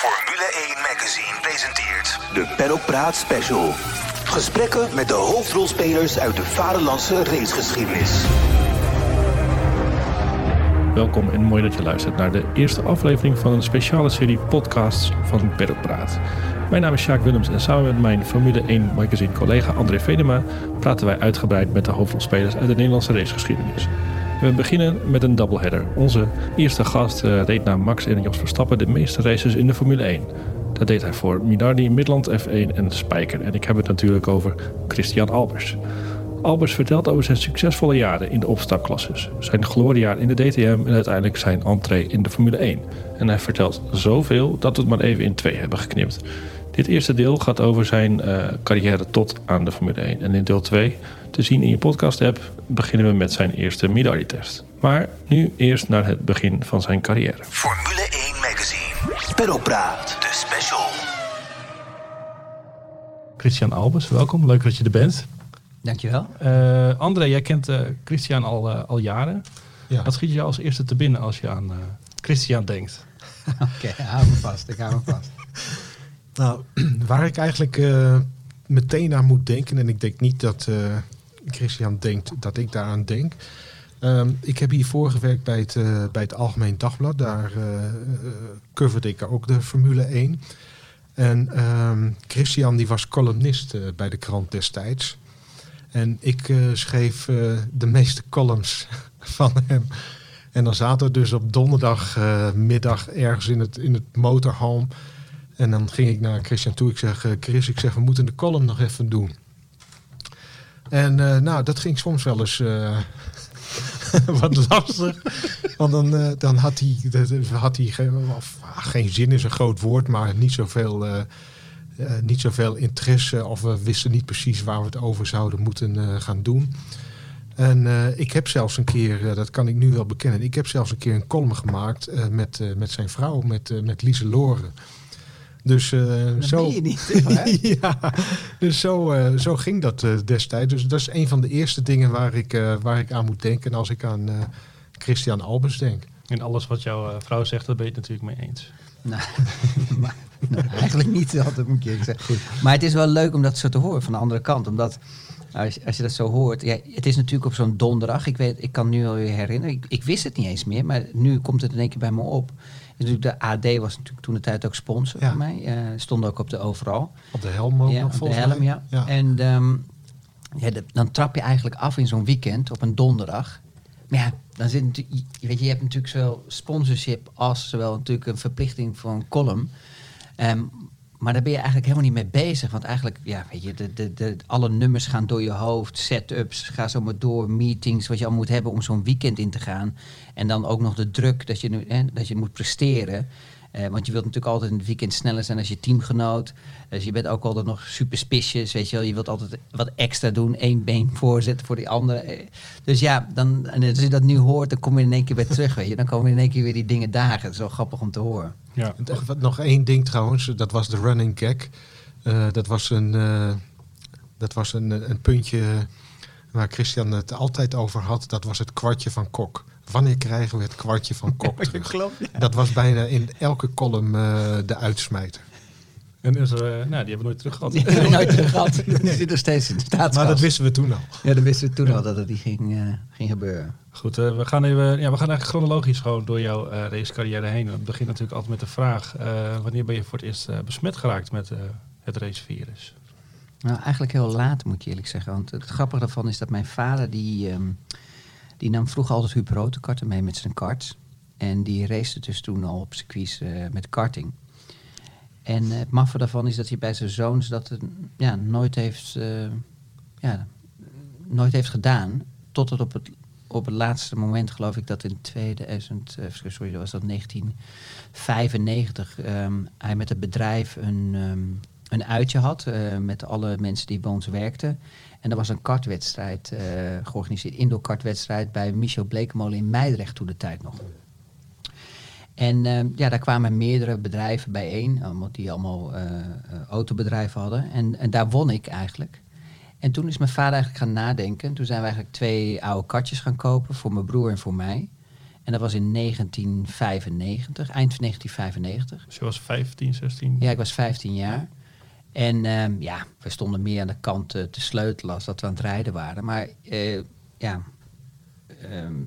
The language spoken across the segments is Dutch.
Formule 1 Magazine presenteert De Paddock Praat Special. Gesprekken met de hoofdrolspelers uit de vaderlandse racegeschiedenis. Welkom en mooi dat je luistert naar de eerste aflevering van een speciale serie podcasts van Paddock Praat. Mijn naam is Sjaak Willems en samen met mijn Formule 1 magazine collega André Venema praten wij uitgebreid met de hoofdrolspelers uit de Nederlandse racegeschiedenis. We beginnen met een doubleheader. Onze eerste gast uh, reed na Max en Jos Verstappen de meeste races in de Formule 1. Dat deed hij voor Minardi, Midland F1 en Spijker. En ik heb het natuurlijk over Christian Albers. Albers vertelt over zijn succesvolle jaren in de opstapklasses, zijn gloriejaar in de DTM en uiteindelijk zijn entree in de Formule 1. En hij vertelt zoveel dat we het maar even in twee hebben geknipt. Dit eerste deel gaat over zijn uh, carrière tot aan de Formule 1. En in deel 2, te zien in je podcast-app, beginnen we met zijn eerste Midari-test. Maar nu eerst naar het begin van zijn carrière. Formule 1 Magazine. Peddelpraat. De special. Christian Albers, welkom. Leuk dat je er bent. Dankjewel. Uh, André, jij kent uh, Christian al, uh, al jaren. Ja. Wat schiet je als eerste te binnen als je aan Christian denkt? Oké, okay, hou me vast. Ik hou me vast. Nou, waar ik eigenlijk uh, meteen aan moet denken, en ik denk niet dat uh, Christian denkt dat ik daaraan denk. Um, ik heb hiervoor gewerkt bij het, uh, bij het Algemeen Dagblad. Daar coverde ik ook de Formule 1. En um, Christian die was columnist bij de krant destijds. En ik schreef de meeste columns van hem. En dan zaten we dus op donderdagmiddag ergens in het, in het motorhome. En dan ging ik naar Christian toe. Ik zeg, Chris, ik zeg, we moeten de column nog even doen. En uh, nou, dat ging soms wel eens uh, wat lastig. Want dan, uh, dan had hij, had hij geen, of, geen zin is een groot woord, maar niet zoveel, niet zoveel interesse. Of we wisten niet precies waar we het over zouden moeten gaan doen. En ik heb zelfs een keer, dat kan ik nu wel bekennen, ik heb zelfs een keer een column gemaakt met, met zijn vrouw, met, met Lise Loren. Dus uh, dat zo. je niet, ja, dus zo, uh, zo ging dat uh, destijds. Dus dat is een van de eerste dingen waar ik, waar ik aan moet denken als ik aan Christian Albers denk. En alles wat jouw vrouw zegt, daar ben je het natuurlijk mee eens. Nou, maar, nou, eigenlijk niet, dat moet ik zeggen. Goed. Maar het is wel leuk om dat zo te horen van de andere kant. Omdat als, als je dat zo hoort, ja, het is natuurlijk op zo'n donderdag. Ik, weet, ik kan nu al weer herinneren, ik, ik wist het niet eens meer, maar nu komt het in één keer bij me op. Natuurlijk, de AD was natuurlijk toen de tijd ook sponsor Ja. voor mij. Uh, stond ook op de overal. Op de helm ook ja, nog op de volgens helm, mij. ja. Ja. En ehm, ja, de- dan trap je eigenlijk af in zo'n weekend op een donderdag. Maar ja, dan zit natuurlijk, je weet je, je hebt natuurlijk zowel sponsorship als zowel natuurlijk een verplichting voor een column. Ehm, maar daar ben je eigenlijk helemaal niet mee bezig. Want eigenlijk, ja, weet je, de, de, de, alle nummers gaan door je hoofd, setups, ga zo maar door, meetings, wat je al moet hebben om zo'n weekend in te gaan. En dan ook nog de druk dat je, hè, dat je moet presteren. Eh, want je wilt natuurlijk altijd in het weekend sneller zijn als je teamgenoot. Dus je bent ook altijd nog superstitious, weet je wel. Je wilt altijd wat extra doen, één been voorzetten voor die andere. Eh, Dus ja, dan, en als je dat nu hoort, dan kom je in één keer weer terug, weet je. Dan komen in één keer weer die dingen dagen. Dat is wel grappig om te horen. Ja. En Nog één ding trouwens, dat was de running gag. Eh, dat was, een, eh, dat was een, een puntje waar Christian het altijd over had. Dat was het kwartje van Kok. Wanneer krijgen we het kwartje van Kok terug? Dat was bijna in elke column eh, de uitsmijter. En is eh, nou, die hebben we nooit terug gehad. Die hebben we nooit terug gehad. Die zit nog steeds in de staatskas. Maar dat wisten we toen al. Ja, dat wisten we toen al dat het ging, eh, ging gebeuren. Goed, eh, we, gaan even, ja, we gaan eigenlijk chronologisch gewoon door jouw racecarrière heen. We beginnen natuurlijk altijd met de vraag, wanneer ben je voor het eerst besmet geraakt met het racevirus? Nou, eigenlijk heel laat moet je eerlijk zeggen. Want het grappige daarvan is dat mijn vader, die, ehm, die nam vroeger altijd hyperautokarten mee met zijn kart. En die race dus toen al op circuits met karting. En eh, het maffe daarvan is dat hij bij zijn zoons dat het, ja, nooit, heeft, eh, ja, nooit heeft gedaan. Tot het op het, op het laatste moment, geloof ik, dat in 2000, eh, sorry, dat was dat 1995, ehm, hij met het bedrijf een, ehm, een uitje had eh, met alle mensen die bij ons werkten. En er was een kartwedstrijd eh, georganiseerd, indoor kartwedstrijd bij Michel Blekemolen in Meidrecht toen de tijd nog. En ehm, ja, daar kwamen meerdere bedrijven bijeen, allemaal die allemaal eh, eh, autobedrijven hadden. En, en daar won ik eigenlijk. En toen is mijn vader eigenlijk gaan nadenken. Toen zijn we eigenlijk twee oude kartjes gaan kopen voor mijn broer en voor mij. En dat was in 1995, eind 1995. Dus je was 15, 16? Ja, ik was 15 jaar. En ehm, ja, we stonden meer aan de kant eh, te sleutelen als dat we aan het rijden waren. Maar eh, ja,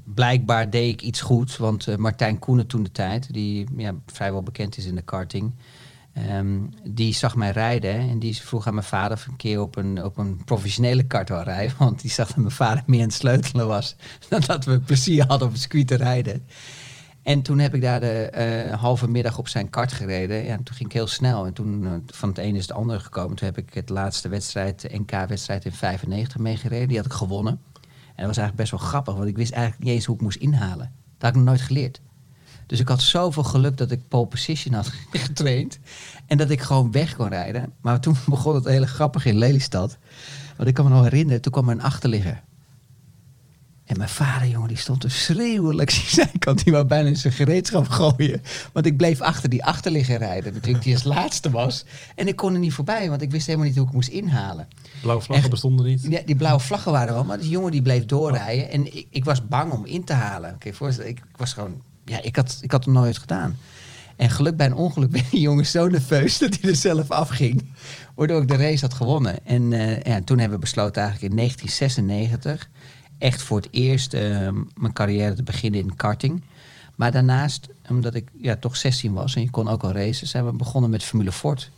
blijkbaar deed ik iets goed. Want eh, Martijn Koenen toen de tijd, die ja, vrijwel bekend is in de karting... ehm, die zag mij rijden en die vroeg aan mijn vader of een keer op een, op een professionele kart wil rijden. Want die zag dat mijn vader meer aan het sleutelen was dan dat we plezier hadden op een circuit te rijden. En toen heb ik daar de eh, halve middag op zijn kart gereden. Ja, en toen ging ik heel snel. En toen eh, van het ene is het andere gekomen. Toen heb ik het laatste wedstrijd, NK-wedstrijd in 95 meegereden. Die had ik gewonnen. En dat was eigenlijk best wel grappig, want ik wist eigenlijk niet eens hoe ik moest inhalen. Dat had ik nog nooit geleerd. Dus ik had zoveel geluk dat ik pole position had getraind. En dat ik gewoon weg kon rijden. Maar toen begon het hele grappig in Lelystad. Want ik kan me nog herinneren, toen kwam er een achterligger. En mijn vader, jongen, die stond te schreeuwen langs die zijkant. Die wou bijna in zijn gereedschap gooien. Want ik bleef achter die achterligger rijden. Natuurlijk die als laatste was. En ik kon er niet voorbij, want ik wist helemaal niet hoe ik moest inhalen. Blauwe vlaggen bestonden niet. Ja, die blauwe vlaggen waren er wel, maar die jongen die bleef doorrijden. En ik, ik was bang om in te halen. Kun je je voorstellen, ik, ik was gewoon... Ja, ik had, ik had het nooit gedaan. En geluk bij een ongeluk werd die jongen zo nerveus dat hij er zelf afging. Waardoor ik de race had gewonnen. En eh, ja, toen hebben we besloten eigenlijk in 1996... echt voor het eerst eh, mijn carrière te beginnen in karting. Maar daarnaast, omdat ik ja, toch 16 was en je kon ook al racen... zijn we begonnen met Formule Ford.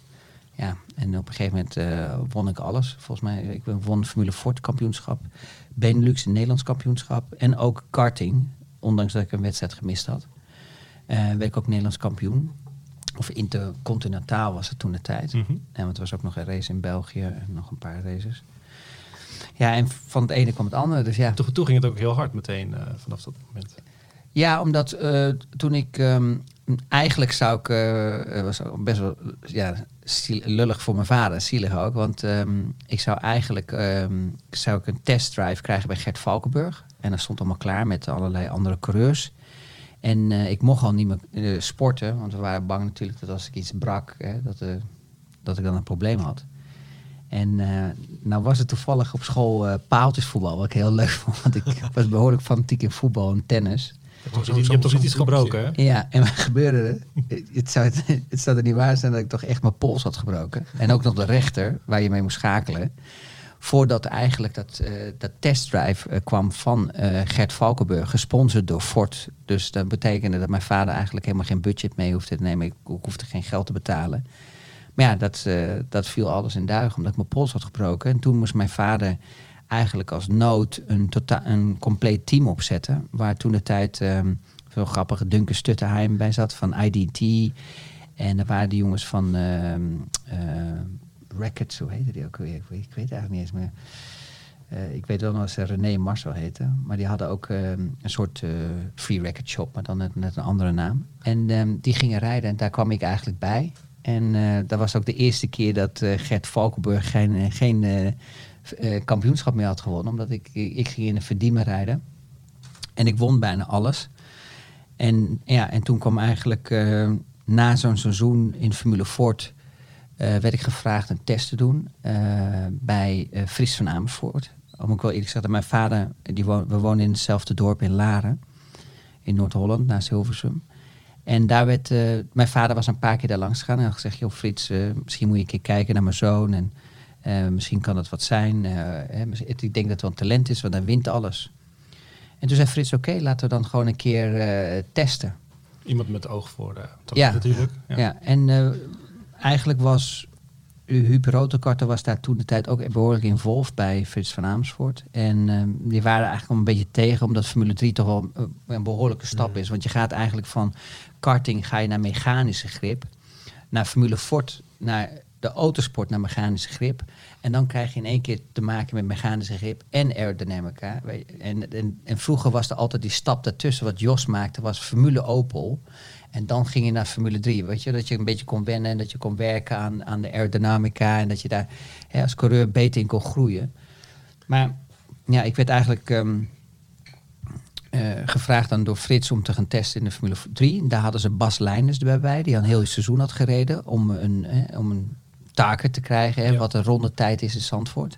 Ja, en op een gegeven moment eh, won ik alles. Volgens mij, ik won Formule Ford kampioenschap, Benelux en Nederlands kampioenschap en ook karting. Ondanks dat ik een wedstrijd gemist had. Eh werd ik ook Nederlands kampioen. Of intercontinentaal was het toen de tijd. En want er was ook nog een race in België en nog een paar races. Ja, en van het ene kwam het andere. Dus ja, Toen, toen ging het ook heel hard meteen eh, vanaf dat moment. ja, omdat eh, toen ik ehm, eigenlijk zou ik, eh, was best wel ja, lullig voor mijn vader, zielig ook, want ehm, ik zou eigenlijk ehm, zou ik een testdrive krijgen bij Gert Valkenburg en dat stond allemaal klaar met allerlei andere coureurs. En ik mocht al niet meer sporten, want we waren bang natuurlijk dat als ik iets brak, hè, dat, dat ik dan een probleem had. En eh, nou was het toevallig op school eh, paaltjesvoetbal, wat ik heel leuk vond. Want ik was behoorlijk fanatiek in voetbal en tennis. Je hebt toch- je hebt toch niet iets gebroken, hè? Ja, en wat gebeurde er? Het zou, het zou er niet waar zijn dat ik toch echt mijn pols had gebroken. En ook nog de rechter, waar je mee moest schakelen. Voordat eigenlijk dat, eh, dat testdrive kwam van eh, Gert Valkenburg, gesponsord door Ford. Dus dat betekende dat mijn vader eigenlijk helemaal geen budget mee hoefde te nemen. Ik, ik hoefde geen geld te betalen. Maar ja, dat, eh, dat viel alles in duigen, omdat ik mijn pols had gebroken. En toen moest mijn vader eigenlijk als nood een, tota een compleet team opzetten. Waar toen de tijd ehm veel grappige Duncan Stutterheim bij zat van IDT. En er waren die jongens van ehm eh, Rackets, hoe heette die ook weer? Ik weet, weet eigenlijk niet eens meer. Eh, ik weet wel nog ze René Marcel heette. Maar die hadden ook ehm, een soort free record shop, maar dan net een andere naam. En die gingen rijden en daar kwam ik eigenlijk bij. En eh, dat was ook de eerste keer dat eh, Gert Valkenburg geen, eh, geen kampioenschap meer had gewonnen. Omdat ik, ik ging in een verdiemen rijden. En ik won bijna alles. En, ja, en toen kwam eigenlijk na zo'n seizoen in Formule Ford... werd ik gevraagd een test te doen bij Fries van Amersfoort. Om ik wel eerlijk zeggen, mijn vader, die woon, we wonen in hetzelfde dorp in Laren. In Noord-Holland, naast Hilversum. En daar werd, eh, mijn vader was een paar keer daar langs gegaan en had gezegd, joh Frits, eh, misschien moet je een keer kijken naar mijn zoon en eh, misschien kan dat wat zijn. eh, hè, ik denk dat het wel een talent is, want hij wint alles. En toen zei Frits, oké, laten we dan gewoon een keer eh, testen. Iemand met oog voor de talent Ja. natuurlijk. Ja, en eh, eigenlijk was Huub Rotekarter was daar toen de tijd ook behoorlijk involved bij Frits van Amersfoort. En eh, die waren eigenlijk al een beetje tegen, omdat Formule 3 toch wel eh, een behoorlijke stap is. Want je gaat eigenlijk van karting ga je naar mechanische grip, naar Formule Ford, naar de autosport, naar mechanische grip. En dan krijg je in één keer te maken met mechanische grip en aerodynamica. En, en, en vroeger was er altijd die stap daartussen, wat Jos maakte, was Formule Opel. En dan ging je naar Formule 3, weet je, dat je een beetje kon wennen en dat je kon werken aan, aan de aerodynamica en dat je daar hè, als coureur beter in kon groeien. Maar ja, ik werd eigenlijk ehm, eh, gevraagd dan door Frits om te gaan testen in de Formule 3. Daar hadden ze Bas Leijners erbij bij, die al een heel seizoen had gereden om een, eh, om een taker te krijgen, hè, Ja. wat een ronde tijd is in Zandvoort.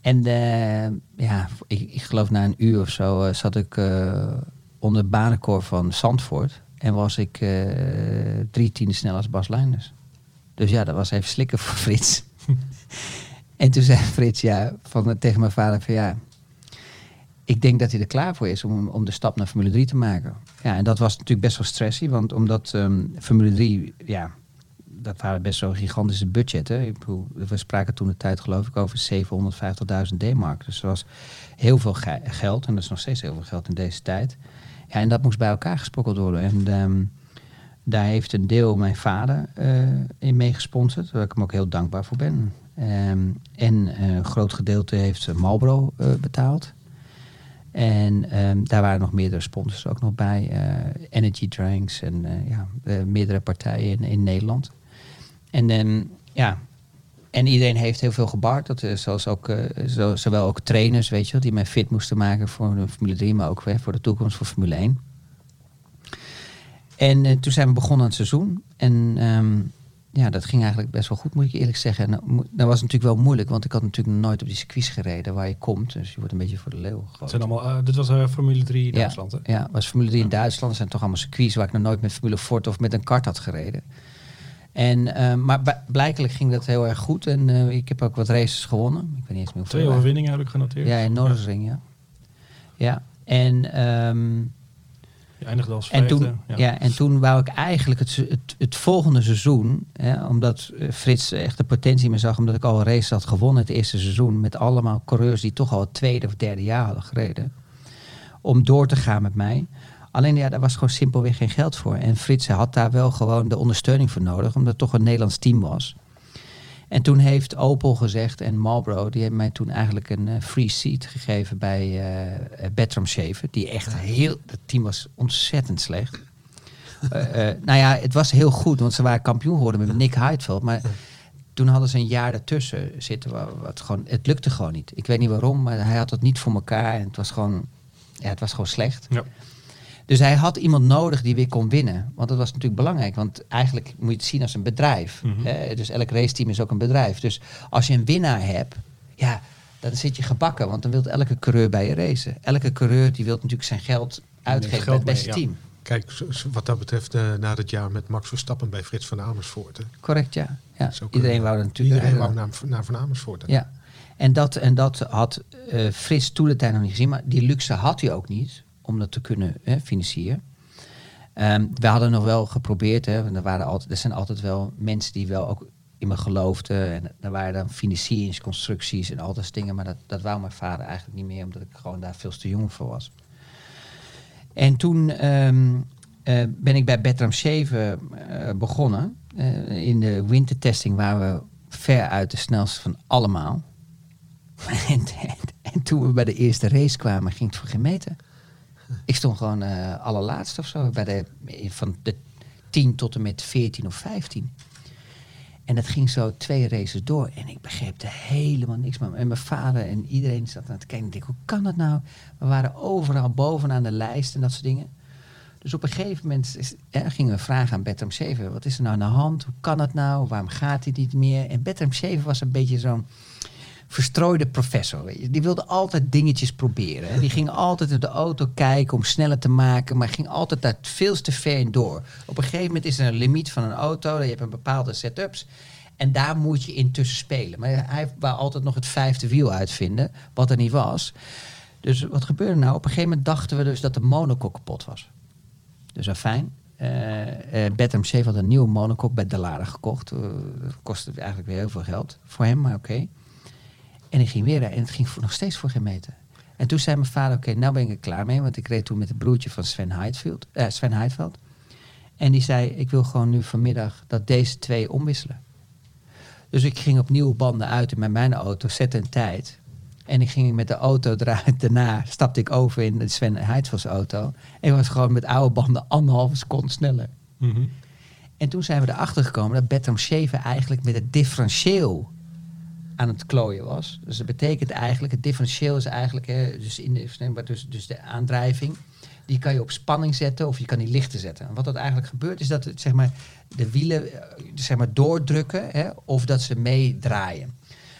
En eh, ja, ik, ik geloof na een uur of zo eh, zat ik onder het banenkoor van Zandvoort. En was ik eh, drie tienden sneller als Bas Luijnders. Dus ja, dat was even slikken voor Frits. en toen zei Frits ja, van, tegen mijn vader van ja... Ik denk dat hij er klaar voor is om, om de stap naar Formule 3 te maken. Ja, en dat was natuurlijk best wel stressy. Want omdat ehm, Formule 3, ja, dat waren best wel gigantische budgetten. We spraken toen de tijd geloof ik over 750.000 D-mark. Dus dat was heel veel ge- geld. En dat is nog steeds heel veel geld in deze tijd. Ja, en dat moest bij elkaar gesprokkeld worden. En ehm, daar heeft een deel mijn vader eh, in meegesponsord. Waar ik hem ook heel dankbaar voor ben. Ehm, en eh, een groot gedeelte heeft Marlboro eh, betaald. En ehm, daar waren nog meerdere sponsors ook nog bij. energy drinks en ja, meerdere partijen in, in Nederland. En ja, en iedereen heeft heel veel gebaard. Dat is zoals ook, eh, zo, zowel ook trainers, weet je wel, die mij fit moesten maken voor de Formule 3, maar ook weer voor de toekomst voor Formule 1. En eh, toen zijn we begonnen aan het seizoen. En ehm, ja, dat ging eigenlijk best wel goed, moet ik eerlijk zeggen. En dat was natuurlijk wel moeilijk, want ik had natuurlijk nooit op die circuits gereden waar je komt. Dus je wordt een beetje voor de leeuw gegooid. zijn allemaal, eh, dit was eh, Formule 3 Duitsland, hè? Ja, was Formule 3 in Duitsland. Dat zijn toch allemaal circuits waar ik nog nooit met Formule Ford of met een kart had gereden. En, eh, maar blijkelijk ging dat heel erg goed. En eh, ik heb ook wat races gewonnen. Ik weet niet eens meer hoeveel. Twee overwinningen heb ik genoteerd. Ja, in Noordersring, ja. Ja, en, ehm, Je eindigde als en, vijfde. toen, ja. en toen wou ik eigenlijk het, het, het volgende seizoen... Hè, omdat eh, Frits echt de potentie me zag... omdat ik al races had gewonnen het eerste seizoen... met allemaal coureurs die toch al het tweede of derde jaar hadden gereden... om door te gaan met mij. Alleen ja, daar was gewoon simpelweg geen geld voor. En Frits had daar wel gewoon de ondersteuning voor nodig... omdat het toch een Nederlands team was... En toen heeft Opel gezegd en Marlboro, die hebben mij toen eigenlijk een eh, free seat gegeven bij eh eh, Bertram Shaver. Die echt heel, het team was ontzettend slecht. Eh, eh, nou ja, het was heel goed, want ze waren kampioen geworden met Nick Heidfeld. Maar toen hadden ze een jaar ertussen zitten. Wat, wat gewoon, het lukte gewoon niet. Ik weet niet waarom, maar hij had het niet voor elkaar. En het was gewoon, ja, het was gewoon slecht. Ja. Dus hij had iemand nodig die weer kon winnen. Want dat was natuurlijk belangrijk. Want eigenlijk moet je het zien als een bedrijf. Mhm. hè. Dus elk raceteam is ook een bedrijf. Dus als je een winnaar hebt, ja, dan zit je gebakken. Want dan wil elke coureur bij je racen. Elke coureur die wil natuurlijk zijn geld uitgeven geld bij het beste mee, ja. team. Kijk, wat dat betreft, eh, na het jaar met Max Verstappen bij Frits van Amersfoort. Hè. Correct, ja. ja. Iedereen wou dat natuurlijk. Iedereen wou naar, naar Van Amersfoort. hè. Ja, en dat, en dat had eh, Frits toen de tijd nog niet gezien. Maar die luxe had hij ook niet om dat te kunnen hè, financieren. Ehm, we hadden nog wel geprobeerd. Hè, want er, waren altijd, er zijn altijd wel mensen die wel ook in me geloofden. En er waren dan financieringsconstructies en al dat dingen. Maar dat, dat wou mijn vader eigenlijk niet meer. Omdat ik gewoon daar veel te jong voor was. En toen ehm, eh, ben ik bij Bertram Shaver eh, begonnen. Eh, in de wintertesting waren we ver uit de snelste van allemaal. en, en, en toen we bij de eerste race kwamen, ging het voor geen meter. Ik stond gewoon eh allerlaatste of zo. Bij de, van de 10 tot en met 14 of 15. En dat ging zo twee races door. En ik begreep er helemaal niks van. En mijn vader en iedereen zat aan het kijken. Ik dacht, hoe kan dat nou? We waren overal bovenaan de lijst en dat soort dingen. Dus op een gegeven moment is, gingen we vragen aan Bertram Schever. Wat is er nou aan de hand? Hoe kan het nou? Waarom gaat hij niet meer? En Bertram Schever was een beetje zo'n verstrooide professor. Weet je. Die wilde altijd dingetjes proberen. Hè. Die ging altijd op de auto kijken om sneller te maken, maar ging altijd daar veel te ver in door. Op een gegeven moment is er een limiet van een auto, je hebt een bepaalde setups. En daar moet je intussen spelen. Maar hij wou altijd nog het vijfde wiel uitvinden, wat er niet was. Dus wat gebeurde nou? Op een gegeven moment dachten we dus dat de monocoque kapot was. Dus dat fijn. Bertram Scheef had een nieuwe monocoque bij Dallara gekocht. Eh, dat kostte eigenlijk weer heel veel geld voor hem, maar oké. En ik ging weer en het ging voor, nog steeds voor geen meter. En toen zei mijn vader, oké, nou ben ik er klaar mee. Want ik reed toen met het broertje van Sven Heidveld. eh, Sven Heidveld. En die zei, ik wil gewoon nu vanmiddag dat deze twee omwisselen. Dus ik ging op nieuwe banden uit met mijn auto, zette een tijd. En ik ging met de auto eruit. Daarna stapte ik over in de Sven Heidvelds auto. En was gewoon met oude banden anderhalve seconde sneller. Mhm. En toen zijn we erachter gekomen dat Bertram Schever eigenlijk met het differentieel aan het klooien was. Dus dat betekent eigenlijk, het differentieel is eigenlijk, hè, dus, in de, dus, dus de aandrijving, die kan je op spanning zetten of je kan die lichter zetten. En wat dat eigenlijk gebeurt is dat het, zeg maar, de wielen eh, zeg maar, doordrukken hè, of dat ze meedraaien.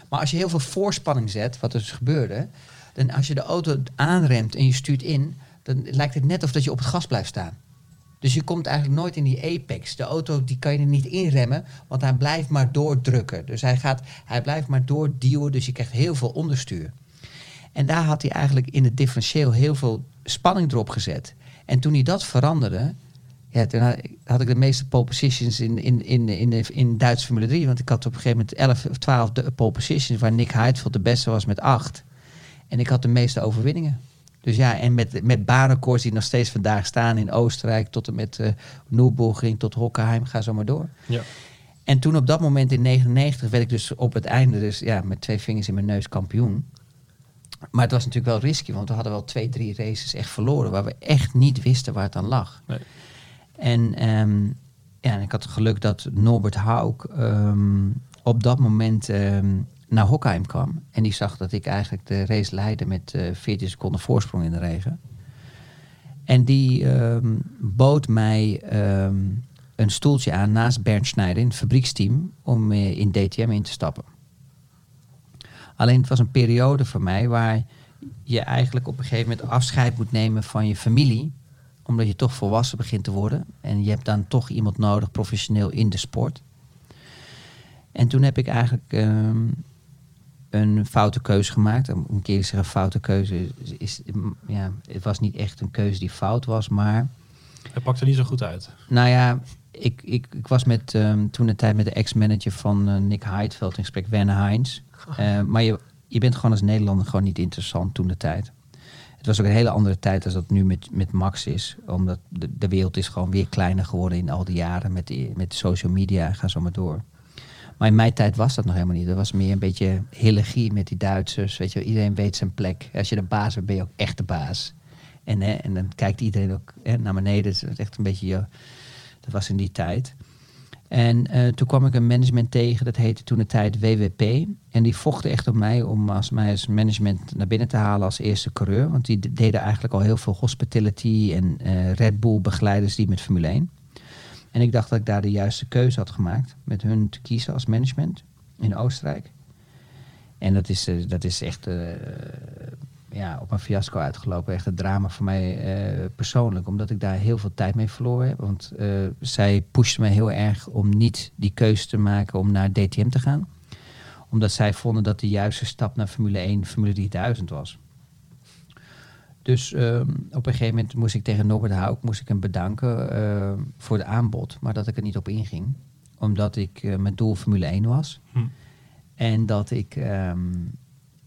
Maar als je heel veel voorspanning zet, wat dus gebeurde, dan als je de auto aanremt en je stuurt in, dan lijkt het net of dat je op het gas blijft staan. Dus je komt eigenlijk nooit in die apex. De auto die kan je er niet inremmen, want hij blijft maar doordrukken. Dus hij, gaat, hij blijft maar doorduwen, dus je krijgt heel veel onderstuur. En daar had hij eigenlijk in het differentieel heel veel spanning erop gezet. En toen hij dat veranderde, ja, toen had ik- de meeste pole positions in, in, in, in, in Duits Formule 3. Want ik had op een gegeven moment 11 of 12 de pole positions, waar Nick Heidfeld de beste was met 8. En ik had de meeste overwinningen. Dus ja, en met, met baanrecords die nog steeds vandaag staan in Oostenrijk, tot en met eh Nürburgring, tot Hockenheim, ga zo maar door. Ja. En toen op dat moment in 99 werd ik dus op het einde, dus ja, met twee vingers in mijn neus kampioen. Maar het was natuurlijk wel risky, want we hadden wel twee, drie races echt verloren, waar we echt niet wisten waar het aan lag. Nee. En, ehm, ja, en ik had het geluk dat Norbert Hauk ehm, op dat moment ehm, naar Hockheim kwam. En die zag dat ik eigenlijk de race leidde met eh 14 seconden voorsprong in de regen. En die ehm, bood mij ehm, een stoeltje aan naast Bernd Schneider in het fabrieksteam om eh, in DTM in te stappen. Alleen het was een periode voor mij waar je eigenlijk op een gegeven moment afscheid moet nemen van je familie. Omdat je toch volwassen begint te worden. En je hebt dan toch iemand nodig professioneel in de sport. En toen heb ik eigenlijk ehm, een foute keuze gemaakt. Om een keer te zeggen, foute keuze is, is, ja, het was niet echt een keuze die fout was, maar Hij pakte niet zo goed uit. nou ja, ik, ik, ik was met, ehm, toen de tijd met de ex-manager van eh, Nick Heidveld in gesprek, Werner Heinz. Eh, maar je, je bent gewoon als Nederlander gewoon niet interessant toen de tijd. Het was ook een hele andere tijd als dat nu met, met Max is. Omdat de, de wereld is gewoon weer kleiner geworden in al die jaren met, met social media en ga zo maar door. Maar in mijn tijd was dat nog helemaal niet. Dat was meer een beetje hilagie met die Duitsers. Weet je, iedereen weet zijn plek. Als je de baas bent, ben je ook echt de baas. En, hè, en dan kijkt iedereen ook hè, naar beneden. Het is echt een beetje... je- dat was in die tijd. En eh, toen kwam ik een management tegen, dat heette toen de tijd WWP. En die vochten echt op mij om als mij als management naar binnen te halen als eerste coureur. Want die deden eigenlijk al heel veel hospitality en eh, Red Bull begeleiders die met Formule 1. En ik dacht dat ik daar de juiste keuze had gemaakt met hun te kiezen als management in Oostenrijk. En dat is, eh, dat is echt eh, ja, op een fiasco uitgelopen. Echt een drama voor mij eh, persoonlijk. Omdat ik daar heel veel tijd mee verloren heb. Want zij pushten me heel erg om niet die keuze te maken om naar DTM te gaan. Omdat zij vonden dat de juiste stap naar Formule 1 Formule 3000 was. Dus ehm, op een gegeven moment moest ik tegen Norbert Hauk moest ik hem bedanken eh, voor het aanbod. Maar dat ik er niet op inging. Omdat ik eh, mijn doel Formule 1 was. Hm. En dat ik ehm,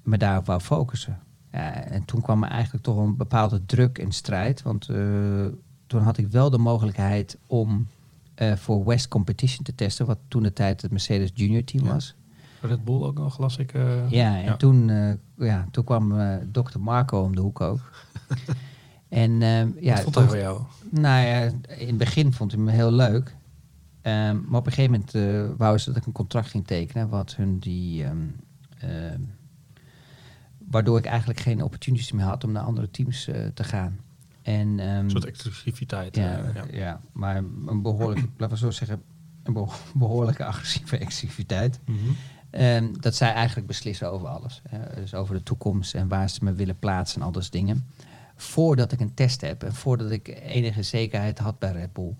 me daarop wou focussen. Ja, en toen kwam er eigenlijk toch een bepaalde druk en strijd. Want eh, toen had ik wel de mogelijkheid om eh, voor West Competition te testen. Wat toen de tijd het Mercedes Junior team Ja. was. Red Bull ook nog, las ik. eh, Ja, en ja. Toen, eh, ja, toen kwam eh dokter Marco om de hoek ook. en ja, Wat vond hij toch- van jou? nou ja, in het begin vond hij me heel leuk. Ehm, maar op een gegeven moment wou ze dat ik een contract ging tekenen. Wat hun die. ehm, ehm, waardoor ik eigenlijk geen opportunities meer had om naar andere teams te gaan. En, ehm, Een soort exclusiviteit. ja, ja. ja. maar een behoorlijk, laten we zo zeggen, een beho- behoorlijke agressieve exclusiviteit. Mhm. Ehm, dat zij eigenlijk beslissen over alles. Hè. Dus over de toekomst en waar ze me willen plaatsen en al dat dingen. Voordat ik een test heb en voordat ik enige zekerheid had bij Red Bull.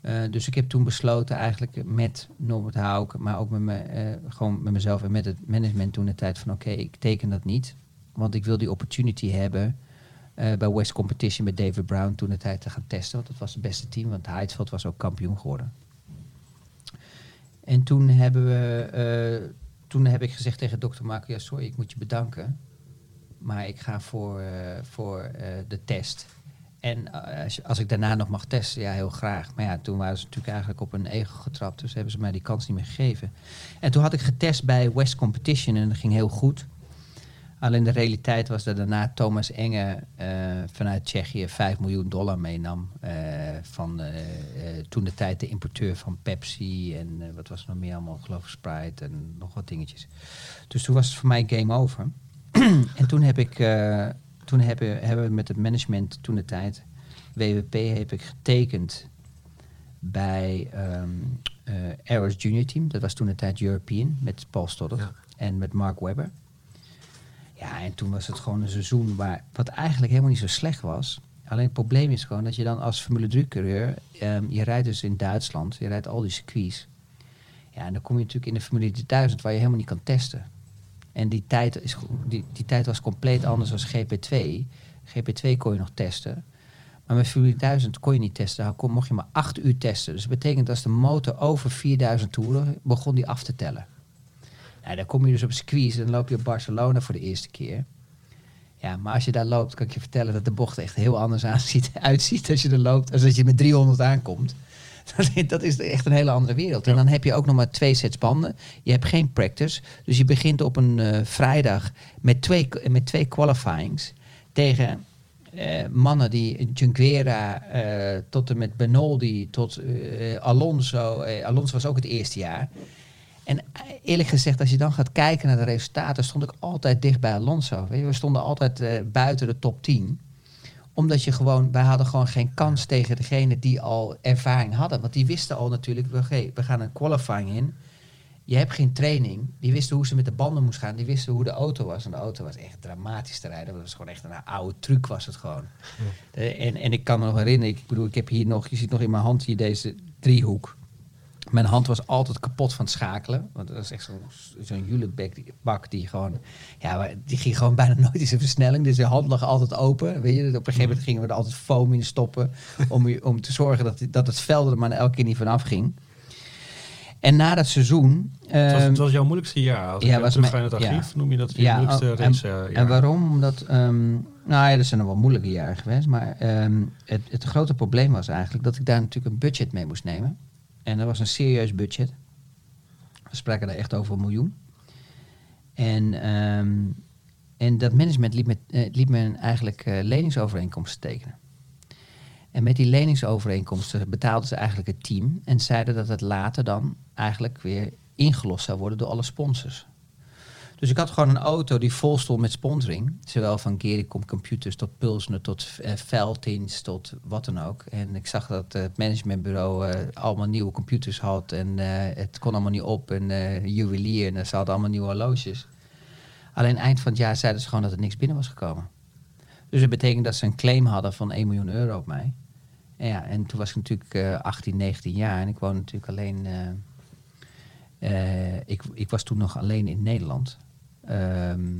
Eh, dus ik heb toen besloten eigenlijk met Norbert Hauk, maar ook met, me, eh, gewoon met mezelf en met het management toen de tijd van oké, ik teken dat niet. Want ik wil die opportunity hebben eh, bij West Competition met David Brown toen de tijd te gaan testen. Want dat was het beste team, want Heidfeld was ook kampioen geworden. En toen hebben we, eh, toen heb ik gezegd tegen dokter Marco, ja sorry, ik moet je bedanken. Maar ik ga voor, eh, voor eh, de test. En als, als ik daarna nog mag testen, ja, heel graag. Maar ja, toen waren ze natuurlijk eigenlijk op een ego getrapt. Dus hebben ze mij die kans niet meer gegeven. En toen had ik getest bij West Competition en dat ging heel goed. Alleen de realiteit was dat daarna Thomas Enge eh, vanuit Tsjechië 5 miljoen dollar meenam. eh, van eh, toen de tijd de importeur van Pepsi en wat was er nog meer allemaal, geloof ik Sprite en nog wat dingetjes. Dus toen was het voor mij game over. en toen heb ik, toen hebben, hebben we met het management toen de tijd, WWP, heb ik getekend bij Aeros Junior Team. Dat was toen de tijd European met Paul Stoddard Ja. en met Mark Webber. Ja, en toen was het gewoon een seizoen waar, wat eigenlijk helemaal niet zo slecht was. Alleen het probleem is gewoon dat je dan als Formule 3-coureur, ehm, je rijdt dus in Duitsland, je rijdt al die circuits. Ja, en dan kom je natuurlijk in de Formule 3000 waar je helemaal niet kan testen. En die tijd, is, die, die tijd was compleet anders dan GP2. GP2 kon je nog testen. Maar met Formule 1000 kon je niet testen. Dan kon, mocht je maar acht uur testen. Dus dat betekent dat als de motor over 4000 toeren, begon die af te tellen. Nou, dan kom je dus op circuits, dan loop je op Barcelona voor de eerste keer. Ja, maar als je daar loopt, kan ik je vertellen dat de bocht echt heel anders aanziet, uitziet als je er loopt, als dat je met 300 aankomt. Dat is- echt een hele andere wereld. En dan heb je ook nog maar twee sets banden. Je hebt geen practice. Dus je begint op een eh, vrijdag met twee, met twee qualifyings tegen eh, mannen die Junquera eh, tot en met Benoldi tot Alonso. Alonso was ook het eerste jaar. En eerlijk gezegd, als je dan gaat kijken naar de resultaten, stond ik altijd dicht bij Alonso. We stonden altijd eh, buiten de top 10 omdat je gewoon, wij hadden gewoon geen kans tegen degene die al ervaring hadden. Want die wisten al natuurlijk, we gaan een qualifying in. Je hebt geen training. Die wisten hoe ze met de banden moest gaan. Die wisten hoe de auto was. En de auto was echt dramatisch te rijden. Dat was gewoon echt een oude truc was het gewoon. Eh, en, en ik kan me nog herinneren, ik bedoel, ik heb hier nog, je ziet nog in mijn hand hier deze driehoek. Mijn hand was altijd kapot van het schakelen. Want dat is echt zo'n julebak die, bak die gewoon... Ja, die ging gewoon bijna nooit in zijn versnelling. Dus je hand lag altijd open. Weet je? Op een gegeven moment gingen we er altijd foam in stoppen. Om, om te zorgen dat, dat het veld er maar elke keer niet vanaf ging. En na dat seizoen... Het was, ehm, het was jouw moeilijkste jaar. Als ja, was mijn- het archief, ja. noem je dat je Ja, moeilijkste oh, race en, eh, jaar. en waarom? Omdat, ehm, nou ja, dat zijn nog wel moeilijke jaren geweest. Maar ehm, het, het grote probleem was eigenlijk dat ik daar natuurlijk een budget mee moest nemen. En dat was een serieus budget. We spraken daar echt over een miljoen. En, ehm, en dat management liet me, eh, een eigenlijk eh, leningsovereenkomsten tekenen. En met die leningsovereenkomsten betaalden ze eigenlijk het team. En zeiden dat het later dan eigenlijk weer ingelost zou worden door alle sponsors. Dus ik had gewoon een auto die vol stond met sponsoring. Zowel van Gericom Computers tot Pulsner tot eh Veltins tot wat dan ook. En ik zag dat eh, het managementbureau eh, allemaal nieuwe computers had. En het kon allemaal niet op. En juwelier en ze hadden allemaal nieuwe horloges. Alleen eind van het jaar zeiden ze gewoon dat er niks binnen was gekomen. Dus dat betekent dat ze een claim hadden van 1 miljoen euro op mij. En, ja, en toen was ik natuurlijk eh 18, 19 jaar. En ik woonde natuurlijk alleen... ik, ik was toen nog alleen in Nederland. Ehm,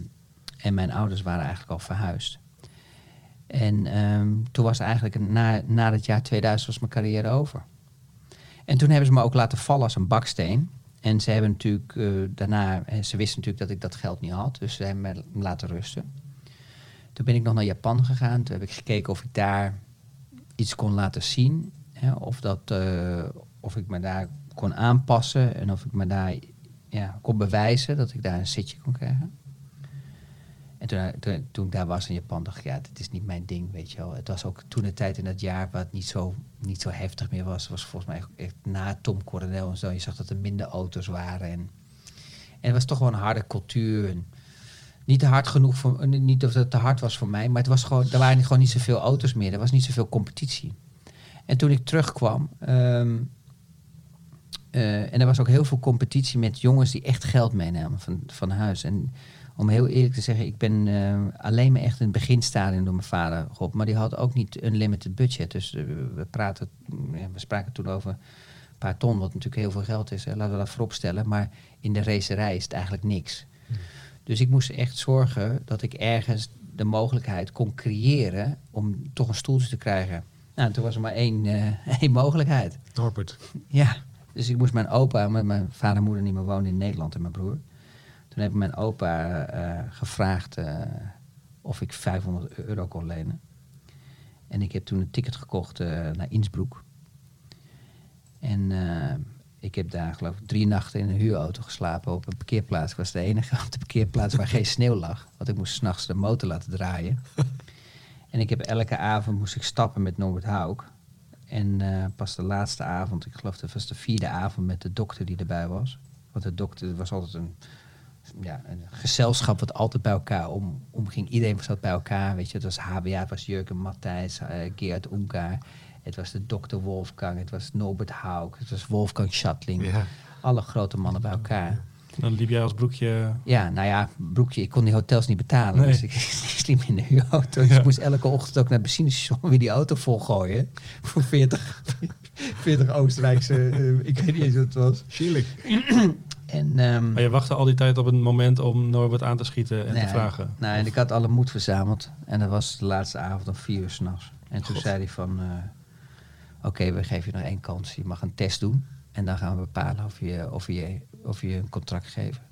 en mijn ouders waren eigenlijk al verhuisd. En ehm, toen was eigenlijk, na, na het jaar 2000 was mijn carrière over. En toen hebben ze me ook laten vallen als een baksteen. En ze hebben natuurlijk eh, daarna, eh, ze wisten natuurlijk dat ik dat geld niet had. Dus ze hebben me laten rusten. Toen ben ik nog naar Japan gegaan. Toen heb ik gekeken of ik daar iets kon laten zien. Hè, of, dat, eh, of ik me daar kon aanpassen. En of ik me daar ja, kon bewijzen dat ik daar een zitje kon krijgen. En toen, toen, toen ik daar was in Japan, dacht ik, ja, dit is niet mijn ding, weet je wel. Het was ook toen de tijd in dat jaar waar het niet zo, niet zo heftig meer was. Was volgens mij echt, na Tom Coronel en zo. Je zag dat er minder auto's waren. En, het was toch wel een harde cultuur. Niet te hard genoeg voor, eh, niet of het te hard was voor mij, maar het was gewoon, er waren gewoon niet zoveel auto's meer. Er was niet zoveel competitie. En toen ik terugkwam, ehm, eh, en er was ook heel veel competitie met jongens die echt geld meenamen van, van huis. En om heel eerlijk te zeggen, ik ben eh, alleen maar echt in het beginstadium door mijn vader geholpen. Maar die had ook niet een limited budget. Dus eh, we, praten, we spraken toen over een paar ton, wat natuurlijk heel veel geld is. Hè. Laten we dat voorop stellen. Maar in de racerij is het eigenlijk niks. Dus ik moest echt zorgen dat ik ergens de mogelijkheid kon creëren om toch een stoeltje te krijgen. Nou, toen was er maar één, één mogelijkheid. Norbert. Ja, dus ik moest mijn opa, mijn vader en moeder niet meer woonden in Nederland en mijn broer. Toen heb ik mijn opa eh, gevraagd eh, of ik 500 euro kon lenen. En ik heb toen een ticket gekocht eh, naar Innsbruck. En ik heb daar geloof ik drie nachten in een huurauto geslapen op een parkeerplaats. Ik was de enige op de parkeerplaats waar geen sneeuw lag. Want ik moest s'nachts de motor laten draaien. en ik heb elke avond moest ik stappen met Norbert Hauk. En eh, pas de laatste avond, ik geloof dat was de vierde avond met de dokter die erbij was. Want de dokter was altijd een, ja, een gezelschap wat altijd bij elkaar om, omging. Iedereen zat bij elkaar, weet je. Het was HBA, het was Jurgen Matthijs, Geert Ungar. Het was de dokter Wolfgang, het was Norbert Hauk, het was Wolfgang Schattling. Ja. Alle grote mannen bij elkaar. Dan liep jij als broekje... Ja, nou ja, broekje, ik kon die hotels niet betalen. Nee. Dus ik sliep in de huurauto. Dus Ja. ik moest elke ochtend ook naar het benzinestation weer die auto volgooien. Voor 40, 40 Oostenrijkse, eh, ik weet niet eens wat het was. Chillig. En, ehm, Maar je wachtte al die tijd op een moment om Norbert aan te schieten en nee, te vragen. Nou, en ik had alle moed verzameld. En dat was de laatste avond om vier uur s'nachts. En toen zei hij van... eh, Oké, we geven je nog één kans. Je mag een test doen. En dan gaan we bepalen of je, of je, of je een contract geven.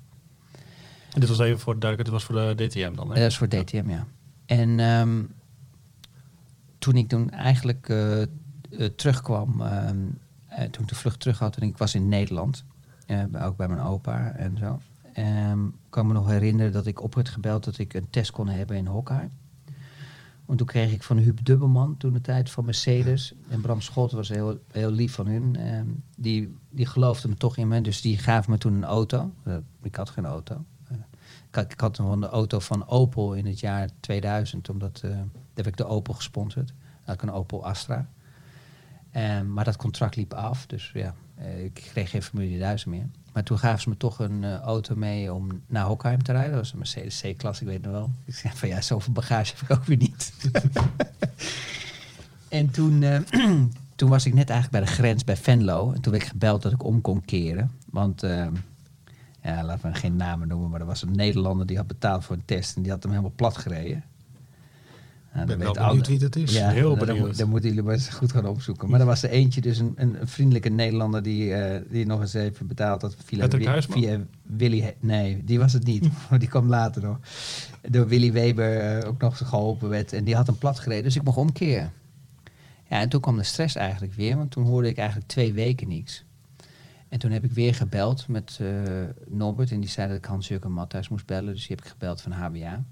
En dit was even voor de duidelijkheid, dit was voor de DTM dan, hè? Dat is voor DTM, ja. En ehm, toen ik toen eigenlijk eh, eh, terugkwam, eh, toen ik de vlucht terug had en ik was in Nederland, ook bij mijn opa en zo, ehm, kan ik me nog herinneren dat ik op werd gebeld dat ik een test kon hebben in Hawkeye. Want toen kreeg ik van Huub Dubbelman, toen de tijd van Mercedes. En Bram Schot was heel, heel lief van hun. die, die geloofde me toch in me. Dus die gaven me toen een auto. Eh, ik had geen auto. Eh, ik, had, ik had een auto van Opel in het jaar 2000. Omdat eh, heb ik de Opel gesponsord. Had ik een Opel Astra. Maar dat contract liep af. Dus ja, ik kreeg geen Formule 1000 meer. Maar toen gaven ze me toch een eh, auto mee om naar Hockheim te rijden. Dat was een Mercedes C-klasse, ik weet nog wel. Ik zei van ja, zoveel bagage heb ik ook weer niet. en toen, eh, toen was ik net eigenlijk bij de grens bij Venlo. En toen werd ik gebeld dat ik om kon keren. Want, eh, ja, laten we geen namen noemen, maar er was een Nederlander die had betaald voor een test. En die had hem helemaal plat gereden. Nou, ben wel benieuwd wie dat is. Ja, Heel dan- benieuwd. dan moeten jullie maar eens goed gaan opzoeken. Maar er was er eentje, dus een, een, vriendelijke Nederlander die, eh, die nog eens even betaald had. Via, Wi- Willy. Nee, die was het niet. die kwam later nog. Door Willy Weber eh, ook nog geholpen werd. En die had hem plat gereden, dus ik mocht omkeren. Ja, en toen kwam de stress eigenlijk weer, want toen hoorde ik eigenlijk twee weken niks. En toen heb ik weer gebeld met eh, Norbert en die zei dat ik Hans-Jurgen Matthijs moest bellen. Dus die heb ik gebeld van HBA.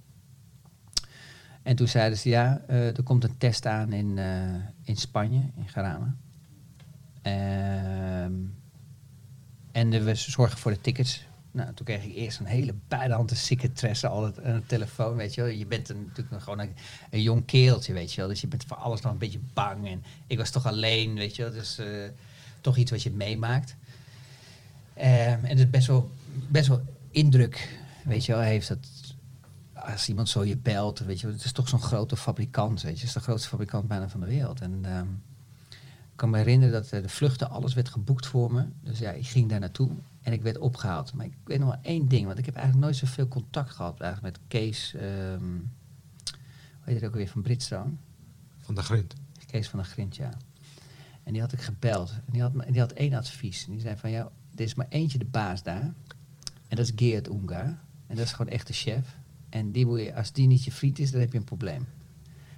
En toen zeiden ze, ja, eh, er komt een test aan in, eh, in Spanje, in Garama. Ehm, en we zorgen voor de tickets. Nou, toen kreeg ik eerst een hele buitenhande secretaresse al het- telefoon, weet je wel. Je bent een, natuurlijk gewoon een, een jong keeltje, weet je wel. Dus je bent voor alles nog een beetje bang. En ik was toch alleen, weet je wel. Dus eh, toch iets wat je meemaakt. Ehm, en het is best wel, best wel indruk, weet je wel, heeft dat als iemand zo je belt, weet je, het is toch zo'n grote fabrikant, weet je, het is de grootste fabrikant bijna van de wereld. En ehm, ik kan me herinneren dat eh, de vluchten, alles werd geboekt voor me. Dus ja, ik ging daar naartoe en ik werd opgehaald. Maar ik weet nog wel één ding, want ik heb eigenlijk nooit zoveel contact gehad eigenlijk met Kees, ehm hoe heet het ook weer, van Bridgestone. Van de grind. Kees van der Grint, ja. En die had ik gebeld. En die had, die had één advies. En die zei van, ja, er is maar eentje de baas daar. En dat is Geert Ungar. En dat is gewoon echt de chef. En die moet je, als die niet je vriend is, dan heb je een probleem.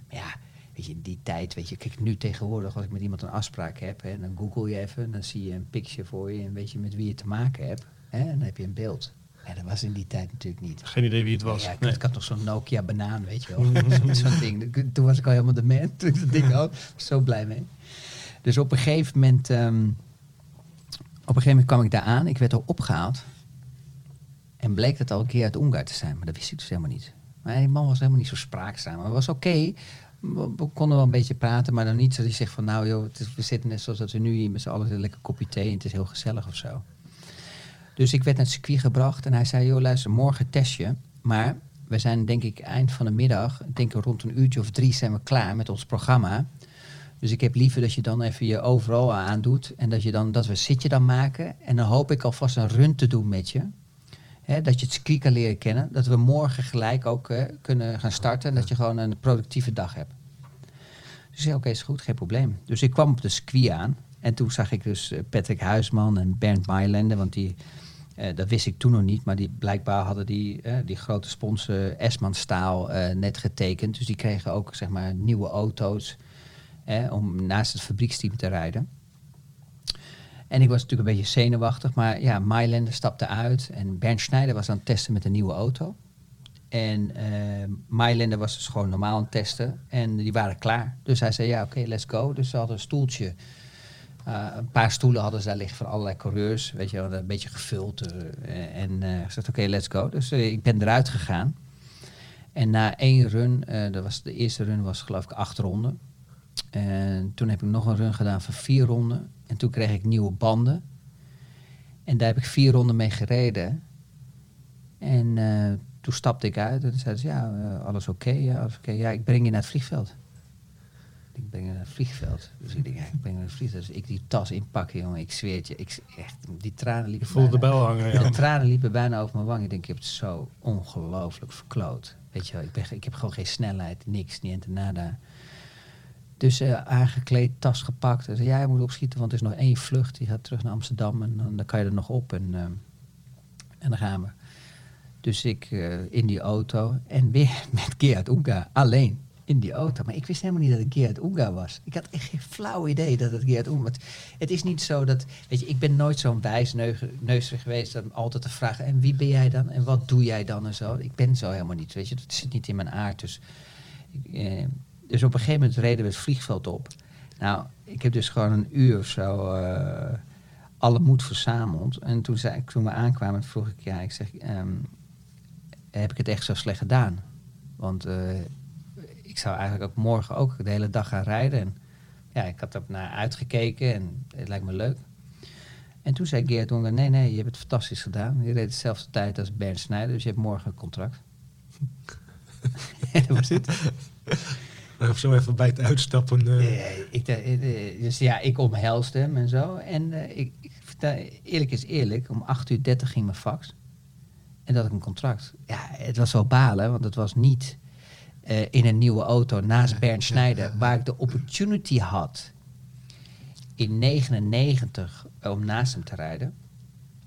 Maar ja, weet je, in die tijd, weet je, kijk nu tegenwoordig, als ik met iemand een afspraak heb, hè, dan google je even, dan zie je een picture voor je en weet je met wie je te maken hebt. Hè, en dan heb je een beeld. Ja, dat was in die tijd natuurlijk niet. Geen idee wie het was. Ja, ik, Nee. ik had nog zo'n Nokia banaan, weet je wel. Zo- Zo'n ding. Toen was ik al helemaal de man. Toen ik dat ding had. Was zo blij mee. Dus op een gegeven moment... ehm, op een gegeven moment kwam ik daar aan. Ik werd al opgehaald. En bleek dat al een keer uit Ungarn te zijn. Maar dat wist ik dus helemaal niet. Maar die man was helemaal niet zo spraakzaam. Maar het was oké. We, konden wel een beetje praten. Maar dan niet dat je zegt van... Nou joh, we zitten net zoals dat we nu hier met z'n allen een lekker kopje thee. En het is heel gezellig of zo. Dus ik werd naar het circuit gebracht en hij zei, joh luister, morgen test je. Maar we zijn denk ik eind van de middag, ik denk rond een uurtje of drie zijn we klaar met ons programma. Dus ik heb liever dat je dan even je overal aandoet en dat, je dan, dat we een zitje dan maken. En dan hoop ik alvast een run te doen met je. Hè, dat je het circuit kan leren kennen. Dat we morgen gelijk ook eh, kunnen gaan starten en dat je gewoon een productieve dag hebt. Dus ik zei, oké, is goed, geen probleem. Dus ik kwam op de circuit aan. En toen zag ik dus eh, Patrick Huisman en Bernd Mailander. Want die, eh, dat wist ik toen nog niet. Maar die, blijkbaar hadden die, eh, die grote sponsor Esman Staal eh, net getekend. Dus die kregen ook zeg maar, nieuwe auto's om naast het fabrieksteam te rijden. En ik was natuurlijk een beetje zenuwachtig. Maar ja, Mailander stapte uit. En Bernd Schneider was aan het testen met een nieuwe auto. En eh Mailander was dus gewoon normaal aan het testen. En die waren klaar. Dus hij zei, ja, oké, let's go. Dus ze hadden een stoeltje. eh, een paar stoelen hadden ze daar liggen van allerlei coureurs. Weet je een beetje gevuld. eh, en eh ik zei, oké, let's go. Dus eh, ik ben eruit gegaan. En na één run, eh, dat was, de eerste run was geloof ik acht ronden. En toen heb ik nog een run gedaan van vier ronden. En toen kreeg ik nieuwe banden. En daar heb ik vier ronden mee gereden. En eh, toen stapte ik uit en zeiden ze, ja, eh, alles oké? ja, alles oké. Ja, ik breng je naar het vliegveld. Ik breng je naar het vliegveld. Dus ik denk, ja, ik breng je naar het vliegveld. Dus ik die tas inpakken, jongen. Ik zweer het je. Ik, echt, die tranen liepen Voelde de bijna- bel hangen, ja. De tranen liepen bijna over mijn wang. Ik denk, ik heb het zo ongelooflijk verkloot. Weet je wel, ik, ben, ik heb gewoon geen snelheid, niks, niet en nada. Dus aangekleed, tas gepakt. En zei, ja, je moet opschieten, want er is nog één vlucht. Die gaat terug naar Amsterdam en dan, kan je er nog op. En, ehm, en dan gaan we. Dus ik eh, in die auto en weer met Gerard Oenga alleen in die auto. Maar ik wist helemaal niet dat het Gerard Oenga was. Ik had echt geen flauw idee dat het Gerard Oenga was. Het is niet zo dat, weet je, ik ben nooit zo'n wijsneusig geweest om altijd te vragen, en wie ben jij dan? En wat doe jij dan? En zo. Ik ben zo helemaal niet, weet je. Dat zit niet in mijn aard. Dus, eh, dus op een gegeven moment reden we het vliegveld op. Nou, ik heb dus gewoon een uur of zo eh, alle moed verzameld. En toen, zei ik, toen we aankwamen, vroeg ik, ja, ik zeg, ehm, heb ik het echt zo slecht gedaan? Want eh, ik zou eigenlijk ook morgen ook de hele dag gaan rijden. En ja, ik had er naar uitgekeken en het lijkt me leuk. En toen zei Geert Onger, nee, nee, je hebt het fantastisch gedaan. Je reed dezelfde tijd als Bernd Snijder, dus je hebt morgen een contract. en dat was het. Of zo even bij het uitstappen. eh, Nee, ik, dacht, eh, dus ja, ik omhelsde hem en zo. En eh, ik, ik vertel- eerlijk is eerlijk, om 8 uur 30 ging mijn fax. En dat ik een contract. Ja, het was wel balen, want het was niet eh, in een nieuwe auto naast Bernd Schneider, waar ik de opportunity had in 99 om naast hem te rijden.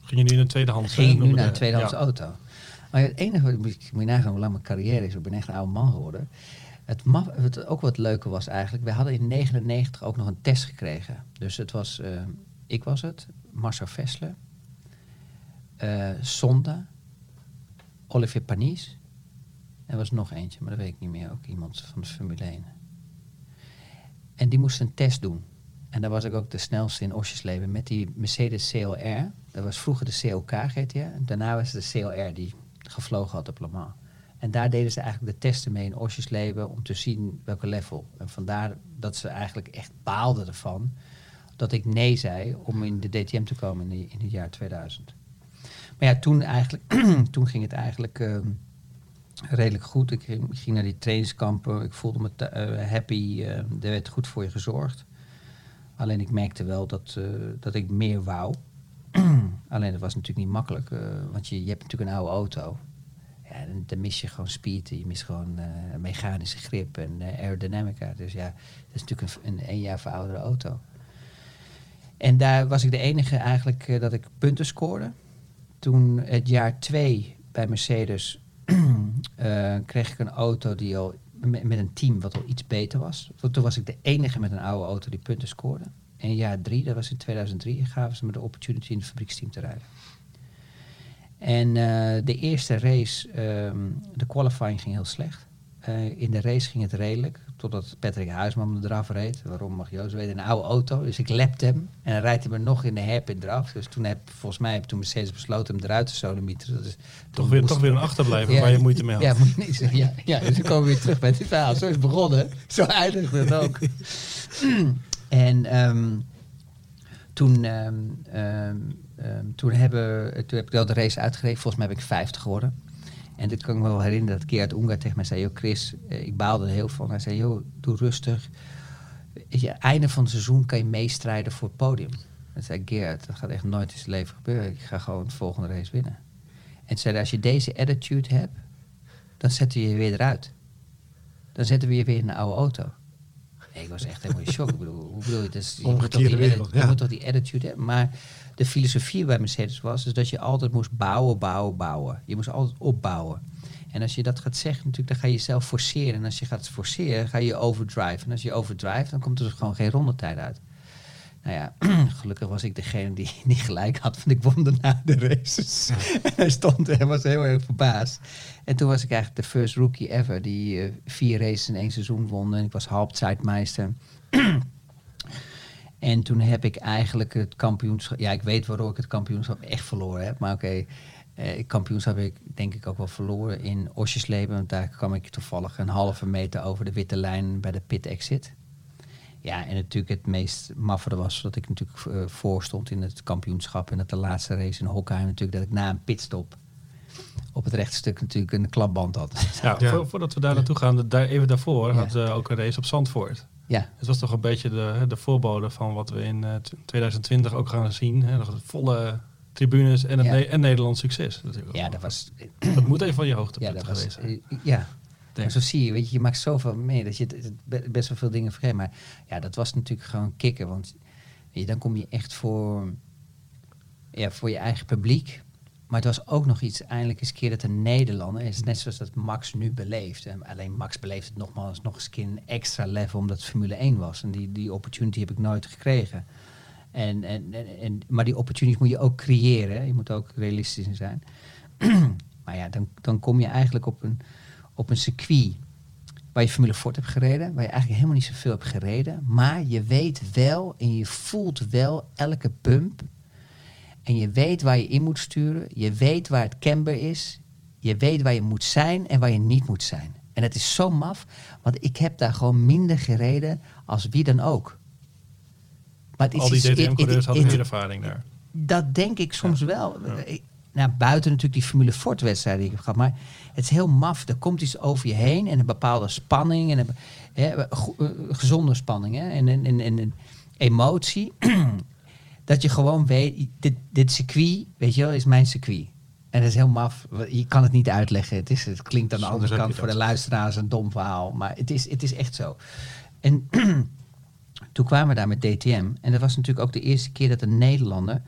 Ging je nu in een tweedehands? Ging ik eh, nu naar een de- tweedehands ja. auto. Maar het enige, wat ik moet je nagaan hoe lang mijn carrière is. Ik ben echt een oude man geworden. Het, ook wat leuker was eigenlijk. We hadden in 99 ook nog een test gekregen. Dus het was, eh, ik was het, Marcel Vessler, eh Sonda, Olivier Panis. Er was nog eentje, maar dat weet ik niet meer. Ook iemand van de Formule 1. En die moest een test doen. En daar was ik ook de snelste in Osjesleven met die Mercedes CLR. Dat was vroeger de CLK GTR. Daarna was het de CLR die gevlogen had op Le Mans. En daar deden ze eigenlijk de testen mee in Osjesleven om te zien welke level. En vandaar dat ze eigenlijk echt baalden ervan dat ik nee zei om in de DTM te komen in, in het jaar 2000. Maar ja, toen, eigenlijk, toen ging het eigenlijk ehm, redelijk goed. Ik ging, naar die trainingskampen. Ik voelde me eh, happy. eh, er werd goed voor je gezorgd. Alleen ik merkte wel dat, eh, dat ik meer wou. Alleen dat was natuurlijk niet makkelijk. want je, je hebt natuurlijk een oude auto. Ja, dan, mis je gewoon speed. Je mist gewoon eh, mechanische grip en eh, aerodynamica. Dus ja, dat is natuurlijk een, een één jaar verouderde auto. En daar was ik de enige eigenlijk eh, dat ik punten scoorde. Toen het jaar twee bij Mercedes kreeg ik een auto die al met, een team wat al iets beter was. Want toen was ik de enige met een oude auto die punten scoorde. En jaar drie, dat was in 2003, gaven ze me de opportunity in het fabrieksteam te rijden. En eh, de eerste race, ehm, de qualifying ging heel slecht. Eh, in de race ging het redelijk, totdat Patrick Huisman me eraf reed. Waarom mag Joost weten? Een oude auto, dus ik lapte hem. En rijdt hij me nog in de hairpin eraf. Dus toen heb, volgens mij heb toen Mercedes besloten hem eruit te sodemieteren. Dat is Toch weer, toch weer een achterblijver waar je moeite mee had. Ja, moet niet. Ja, ja, dus dan komen we weer terug bij dit verhaal. Zo is het begonnen. Zo eindigt het ook. en ehm, toen, ehm, ehm, toen, hebben, toen heb ik wel de race uitgereden. Volgens mij heb ik 50 geworden. En dit kan ik me wel herinneren dat Gerard Ungar tegen mij zei... Joh Chris, eh, ik baalde er heel van. Hij zei, joh, doe rustig. Je, einde van het seizoen kan je meestrijden voor het podium. En zei Gerard, dat gaat echt nooit in zijn leven gebeuren. Ik ga gewoon de volgende race winnen. En zei, als je deze attitude hebt, dan zetten we je weer eruit. Dan zetten we je weer in een oude auto. Nee, ik was echt helemaal in shock. Ik bedoel, hoe bedoel je? Dus, je, moet toch die, wereld, je moet toch die attitude hebben. Maar de filosofie bij Mercedes was dus dat je altijd moest bouwen, bouwen, bouwen. Je moest altijd opbouwen. En als je dat gaat zeggen, natuurlijk, dan ga je jezelf forceren. En als je gaat forceren, ga je overdrive. En als je overdrive, dan komt er dus gewoon geen rondetijd uit. Nou ja, gelukkig was ik degene die, die gelijk had, want ik won daarna de races. en hij stond en was heel erg verbaasd. En toen was ik eigenlijk de first rookie ever die eh, vier races in één seizoen won. En ik was halbzeitmeister. en toen heb ik eigenlijk het kampioenschap... Ja, ik weet waarom ik het kampioenschap echt verloren heb. Maar oké, eh, het kampioenschap heb ik denk ik ook wel verloren in Osjesleben. Want daar kwam ik toevallig een halve meter over de witte lijn bij de pit exit. Ja, en natuurlijk het meest maffere was dat ik natuurlijk eh, voor stond in het kampioenschap. En dat de laatste race in Hockenheim natuurlijk, dat ik na een pitstop op het rechte stuk natuurlijk een klapband had. Ja, Ja. vo- voordat we daar naartoe gaan, de- daar, even daarvoor Ja. had we ook een race op Zandvoort. ja, Het was toch een beetje de, de voorbode van wat we in eh, t- 2020 ook gaan zien. Hè? Nog Volle tribunes en, het Ja. Ne- en Nederlands succes. Natuurlijk. ja, dat was... dat moet even van je Ja, hoogtepunt dat geweest was... zijn. eh, Ja, Zo zie je, weet je, je maakt zoveel mee dat je best wel veel dingen vergeet. Maar ja, dat was natuurlijk gewoon kicken. Want weet je, dan kom je echt voor, ja, voor je eigen publiek. Maar het was ook nog iets, eindelijk eens een keer dat een Nederlander is. Net zoals dat Max nu beleeft. En alleen Max beleeft het nogmaals nog eens een extra level omdat het Formule 1 was. En die, die opportunity heb ik nooit gekregen. En, en, en, maar die opportunities moet je ook creëren. Je moet ook realistisch zijn. maar ja, dan, dan kom je eigenlijk op een, op een circuit waar je Formule Ford hebt gereden, waar je eigenlijk helemaal niet zoveel hebt gereden, maar je weet wel en je voelt wel elke bump en je weet waar je in moet sturen, je weet waar het camber is, je weet waar je moet zijn en waar je niet moet zijn. En het is zo maf, want ik heb daar gewoon minder gereden als wie dan ook. Maar het is Al die DTM-coureurs hadden meer ervaring daar. dat denk ik soms wel. Nou, buiten natuurlijk die Formule Ford wedstrijden die ik heb gehad. Maar het is heel maf. Er komt iets over je heen en een bepaalde spanning. En een hè, eh, gezonde spanning. Hè, en, en, en, en, en emotie. dat je gewoon weet, dit, dit circuit, weet je wel, is mijn circuit. En dat is heel maf. Je kan het niet uitleggen. Het, is, het klinkt aan de Soms andere kant voor de luisteraars een dom verhaal. Maar het is, het is echt zo. En toen kwamen we daar met DTM. En dat was natuurlijk ook de eerste keer dat een Nederlander...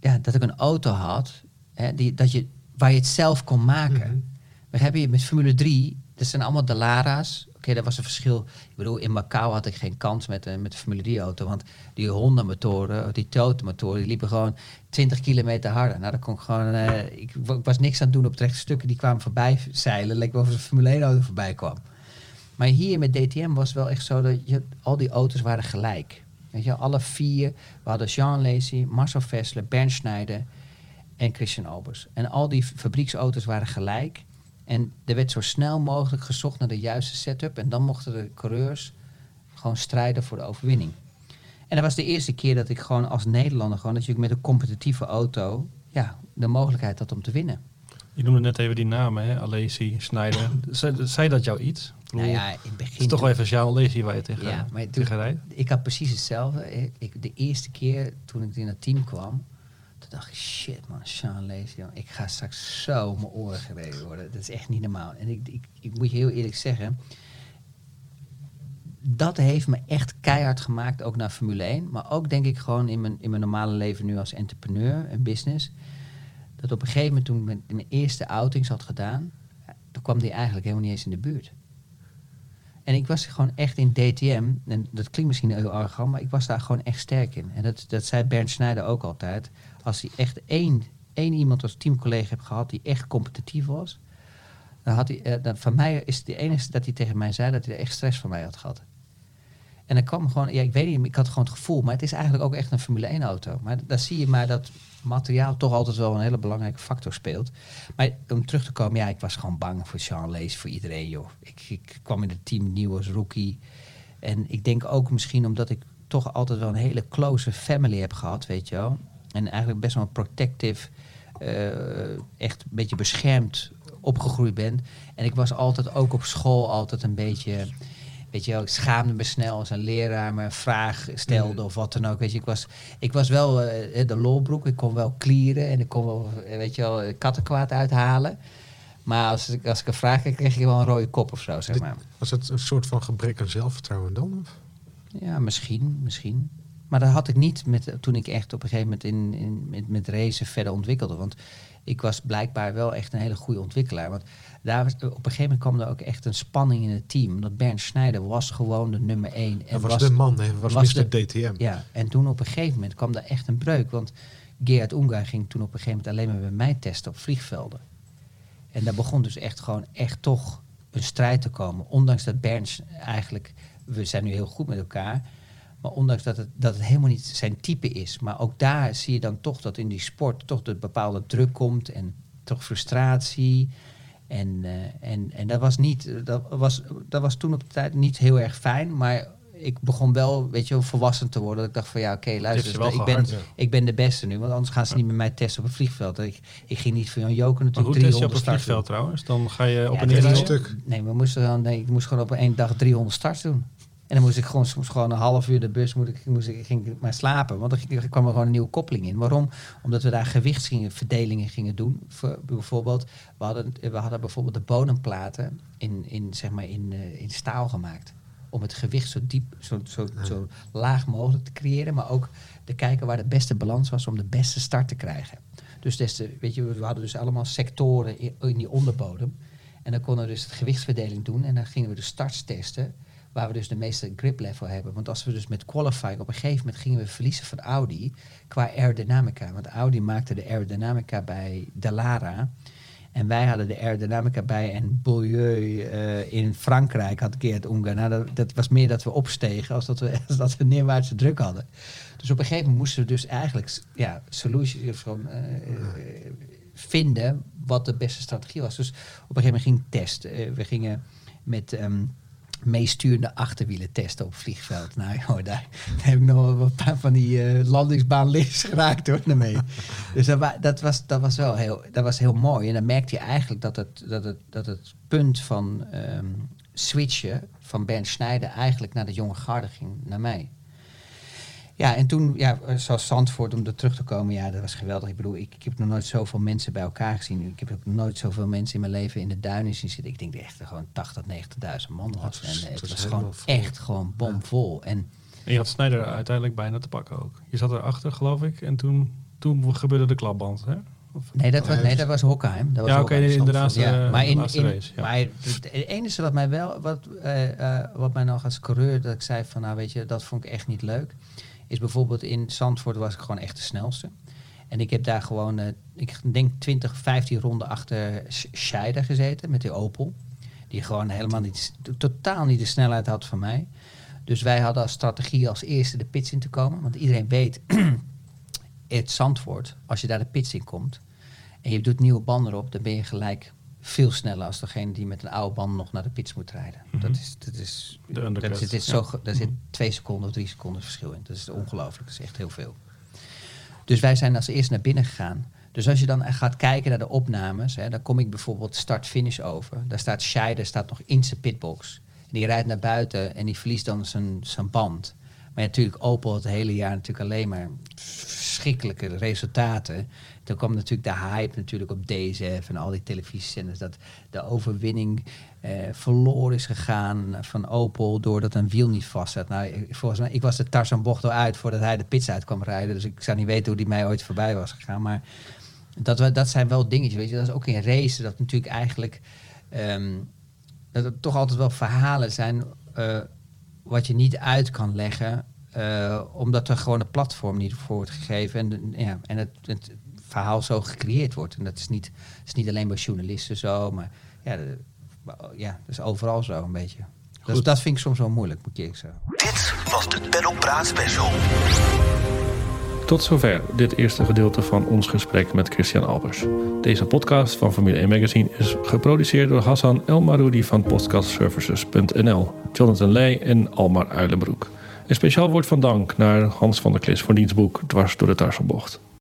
Ja, dat ik een auto had hè, die, dat je, waar je het zelf kon maken. We hebben je met Formule 3, dat zijn allemaal de Lara's. Oké, dat was een verschil. Ik bedoel, in Macau had ik geen kans met, de- met de Formule 3 auto. Want die Honda-motoren, die Toyota-motoren, die liepen gewoon 20 kilometer harder. Nou, dat kon ik gewoon... eh, ik, wa- ik was niks aan het doen op het rechte stukken. Die kwamen voorbij zeilen. Leek wel of een Formule 1 auto voorbij kwam. Maar hier met DTM was het wel echt zo dat je, al die auto's waren gelijk. Weet je, alle vier. We hadden Jean Lacy, Marcel Vessler, Bernd Schneider en Christian Albers. En al die fabrieksauto's waren gelijk. En er werd zo snel mogelijk gezocht naar de juiste setup. En dan mochten de coureurs gewoon strijden voor de overwinning. En dat was de eerste keer dat ik gewoon als Nederlander... gewoon natuurlijk met een competitieve auto... ja, de mogelijkheid had om te winnen. Je noemde net even die namen, hè? Alesi, Schneider. Zei, dat jou iets? Bedoel, Nou ja, in het begin... het is toch wel even Jean Alesi waar je tegen, Ja, maar toen- tegen rijdt. Ik had precies hetzelfde. Ik, ik- de eerste keer toen ik in het team kwam, toen dacht shit man, Sean joh, ik ga straks zo mijn oren gereden worden. Dat is echt niet normaal. En ik, ik, ik moet je heel eerlijk zeggen, dat heeft me echt keihard gemaakt, ook naar Formule 1. Maar ook denk ik gewoon in mijn, in mijn normale leven nu als entrepreneur en business. Dat op een gegeven moment toen ik mijn, eerste outings had gedaan, toen kwam die eigenlijk helemaal niet eens in de buurt. En ik was gewoon echt in DTM, en dat klinkt misschien heel arrogant, maar ik was daar gewoon echt sterk in. En dat, dat zei Bernd Schneider ook altijd. Als hij echt één, één iemand als teamcollega heeft gehad die echt competitief was, dan had hij, eh, dan, van mij is het de enige dat hij tegen mij zei dat hij er echt stress van mij had gehad. En dan kwam gewoon, ja, ik weet niet, ik had gewoon het gevoel, maar het is eigenlijk ook echt een Formule 1 auto. Maar daar zie je maar dat materiaal toch altijd wel een hele belangrijke factor speelt. Maar om terug te komen, ja, ik was gewoon bang voor Sean Lees, voor iedereen, joh. Ik, ik kwam in het team nieuw als rookie. En ik denk ook misschien omdat ik toch altijd wel een hele close family heb gehad, weet je wel. En eigenlijk best wel een protective, eh, echt een beetje beschermd opgegroeid ben. En ik was altijd ook op school altijd een beetje... Weet je wel, ik schaamde me snel als een leraar me een vraag stelde of wat dan ook. Weet je, ik was, ik was wel eh, de lolbroek, ik kon wel klieren en ik kon wel, eh, weet je wel, kattenkwaad uithalen. Maar als ik, als ik een vraag kreeg, kreeg ik wel een rode kop of zo, zeg maar. Was het een soort van gebrek aan zelfvertrouwen dan? Of? Ja, misschien, misschien. Maar dat had ik niet met, toen ik echt op een gegeven moment in, in, met, met racen verder ontwikkelde. Want ik was blijkbaar wel echt een hele goede ontwikkelaar. Want daar was, op een gegeven moment kwam er ook echt een spanning in het team. Omdat Bernd Schneider was gewoon de nummer één. Hij was, de man, hè? was, was Mr. de- DTM. Ja, en toen op een gegeven moment kwam er echt een breuk. Want Gerard Ungar ging toen op een gegeven moment alleen maar bij mij testen op vliegvelden. En daar begon dus echt gewoon echt toch een strijd te komen. Ondanks dat Berns eigenlijk, we zijn nu heel goed met elkaar. Maar ondanks dat het, dat het helemaal niet zijn type is. Maar ook daar zie je dan toch dat in die sport toch de bepaalde druk komt. En toch frustratie. En, eh, en, en dat was niet, dat was, dat was toen op de tijd niet heel erg fijn. Maar ik begon wel, weet je, volwassen te worden. Dat ik dacht van ja, oké, luister, ik ben, ja. ik ben de beste nu, want anders gaan ze niet met mij testen op een vliegveld. Ik, ik ging niet van Jan Joker Maar hoe natuurlijk test je op 300 een doen. vliegveld trouwens? Dan ga je op Ja, een neer. stuk. Nee, we moesten dan, nee, ik moest gewoon op één dag 300 starts doen. En dan moest ik gewoon soms gewoon een half uur de bus, moet ik, moest ik, ging ik maar slapen. Want er kwam er gewoon een nieuwe koppeling in. Waarom? Omdat we daar gewichtsverdelingen gingen doen. Voor, bijvoorbeeld, we hadden, we hadden bijvoorbeeld de bodemplaten in, in, zeg maar in, eh, in staal gemaakt. Om het gewicht zo diep, zo, zo, zo laag mogelijk te creëren. Maar ook te kijken waar de beste balans was om de beste start te krijgen. Dus des te, weet je, we hadden dus allemaal sectoren in, in die onderbodem. En dan konden we dus het gewichtsverdeling doen. En dan gingen we de starts testen. Waar we dus de meeste grip level hebben. Want als we dus met qualifying op een gegeven moment gingen we verliezen van Audi. Qua aerodynamica. Want Audi maakte de aerodynamica bij Dallara. En wij hadden de aerodynamica bij en Beaulieu eh, in Frankrijk had een keer. Nou, dat, dat was meer dat we opstegen als dat we, als dat we neerwaartse druk hadden. Dus op een gegeven moment moesten we dus eigenlijk ja, solutions eh, eh, vinden wat de beste strategie was. Dus op een gegeven moment ging test. Eh, we gingen met ehm meesturende achterwielen testen op vliegveld. Nou daar, heb ik nog wel een paar van die eh landingsbaanlichts geraakt hoor, daarmee. Dus dat, dat, was, dat was wel heel, dat was heel mooi. En dan merkte je eigenlijk dat het, dat het, dat het punt van ehm, switchen van Bernd Schneider eigenlijk naar de jonge garde ging, naar mij. Ja, en toen, ja, zoals Zandvoort, om er terug te komen, ja, dat was geweldig. Ik bedoel, ik, ik heb nog nooit zoveel mensen bij elkaar gezien. Ik heb ook nooit zoveel mensen in mijn leven in de duinen zien zitten. Ik denk dat echt gewoon 80, 90.000 man was. was- en eh, het het was was gewoon vol. echt gewoon bomvol. En En je had Snijder uiteindelijk bijna te pakken ook. Je zat erachter, geloof ik. En toen, toen gebeurde de klapband. Hè? Of, nee, dat was, Nee, dat was Hockheim. Dat was Ja, oké, inderdaad, Zandvoort. eh, Ja, maar in, in, race, ja. maar het enige wat mij wel, wat, eh, eh, wat mij nog als coureur, dat ik zei van, nou weet je, dat vond ik echt niet leuk. Is bijvoorbeeld in Zandvoort was ik gewoon echt de snelste. En ik heb daar gewoon, eh, ik denk 20, 15 ronden achter Sch- Scheider gezeten met die Opel. Die gewoon helemaal niet, totaal niet de snelheid had van mij. Dus wij hadden als strategie als eerste de pits in te komen. Want iedereen weet, het Zandvoort, als je daar de pits in komt en je doet nieuwe banden erop, dan ben je gelijk veel sneller als degene die met een oude band nog naar de pits moet rijden. Dat is, dat is, De undercut, dat is, dit is ja. zo, daar zit twee seconden of drie seconden verschil in. Dat is ongelooflijk, dat is echt heel veel. Dus wij zijn als eerste naar binnen gegaan. Dus als je dan gaat kijken naar de opnames, hè, dan kom ik bijvoorbeeld start-finish over. Daar staat Scheider staat nog in zijn pitbox. En die rijdt naar buiten en die verliest dan zijn, zijn band. Maar ja, natuurlijk Opel het hele jaar natuurlijk alleen maar verschrikkelijke resultaten. Toen kwam natuurlijk de hype natuurlijk op DZF en al die televisiezenders. Dat de overwinning eh, verloren is gegaan van Opel doordat een wiel niet vast zat. Nou, volgens mij, ik was de Tarzan bocht al uit voordat hij de pits uit kwam rijden. Dus ik zou niet weten hoe die mij ooit voorbij was gegaan. Maar dat, dat zijn wel dingetjes, weet je. Dat is ook in racen dat natuurlijk eigenlijk... ehm, dat er toch altijd wel verhalen zijn eh, wat je niet uit kan leggen, eh, omdat er gewoon een platform niet voor wordt gegeven en, ja, en het verhaal zo gecreëerd wordt. En dat is niet, dat is niet alleen bij journalisten zo, maar ja, de- ja dat is overal zo een beetje. Dus Goed. dat vind ik soms wel moeilijk, moet ik eerlijk zeggen. Dit was de Pedal Praat Special. Tot zover dit eerste gedeelte van ons gesprek met Christian Albers. Deze podcast van Formule 1 Magazine is geproduceerd door Hassan El Maroudi van podcastservices.nl, Jonathan Leij en Almar Uilenbroek. Een speciaal woord van dank naar Hans van der Klis voor diens boek Dwars door de Tarzanbocht.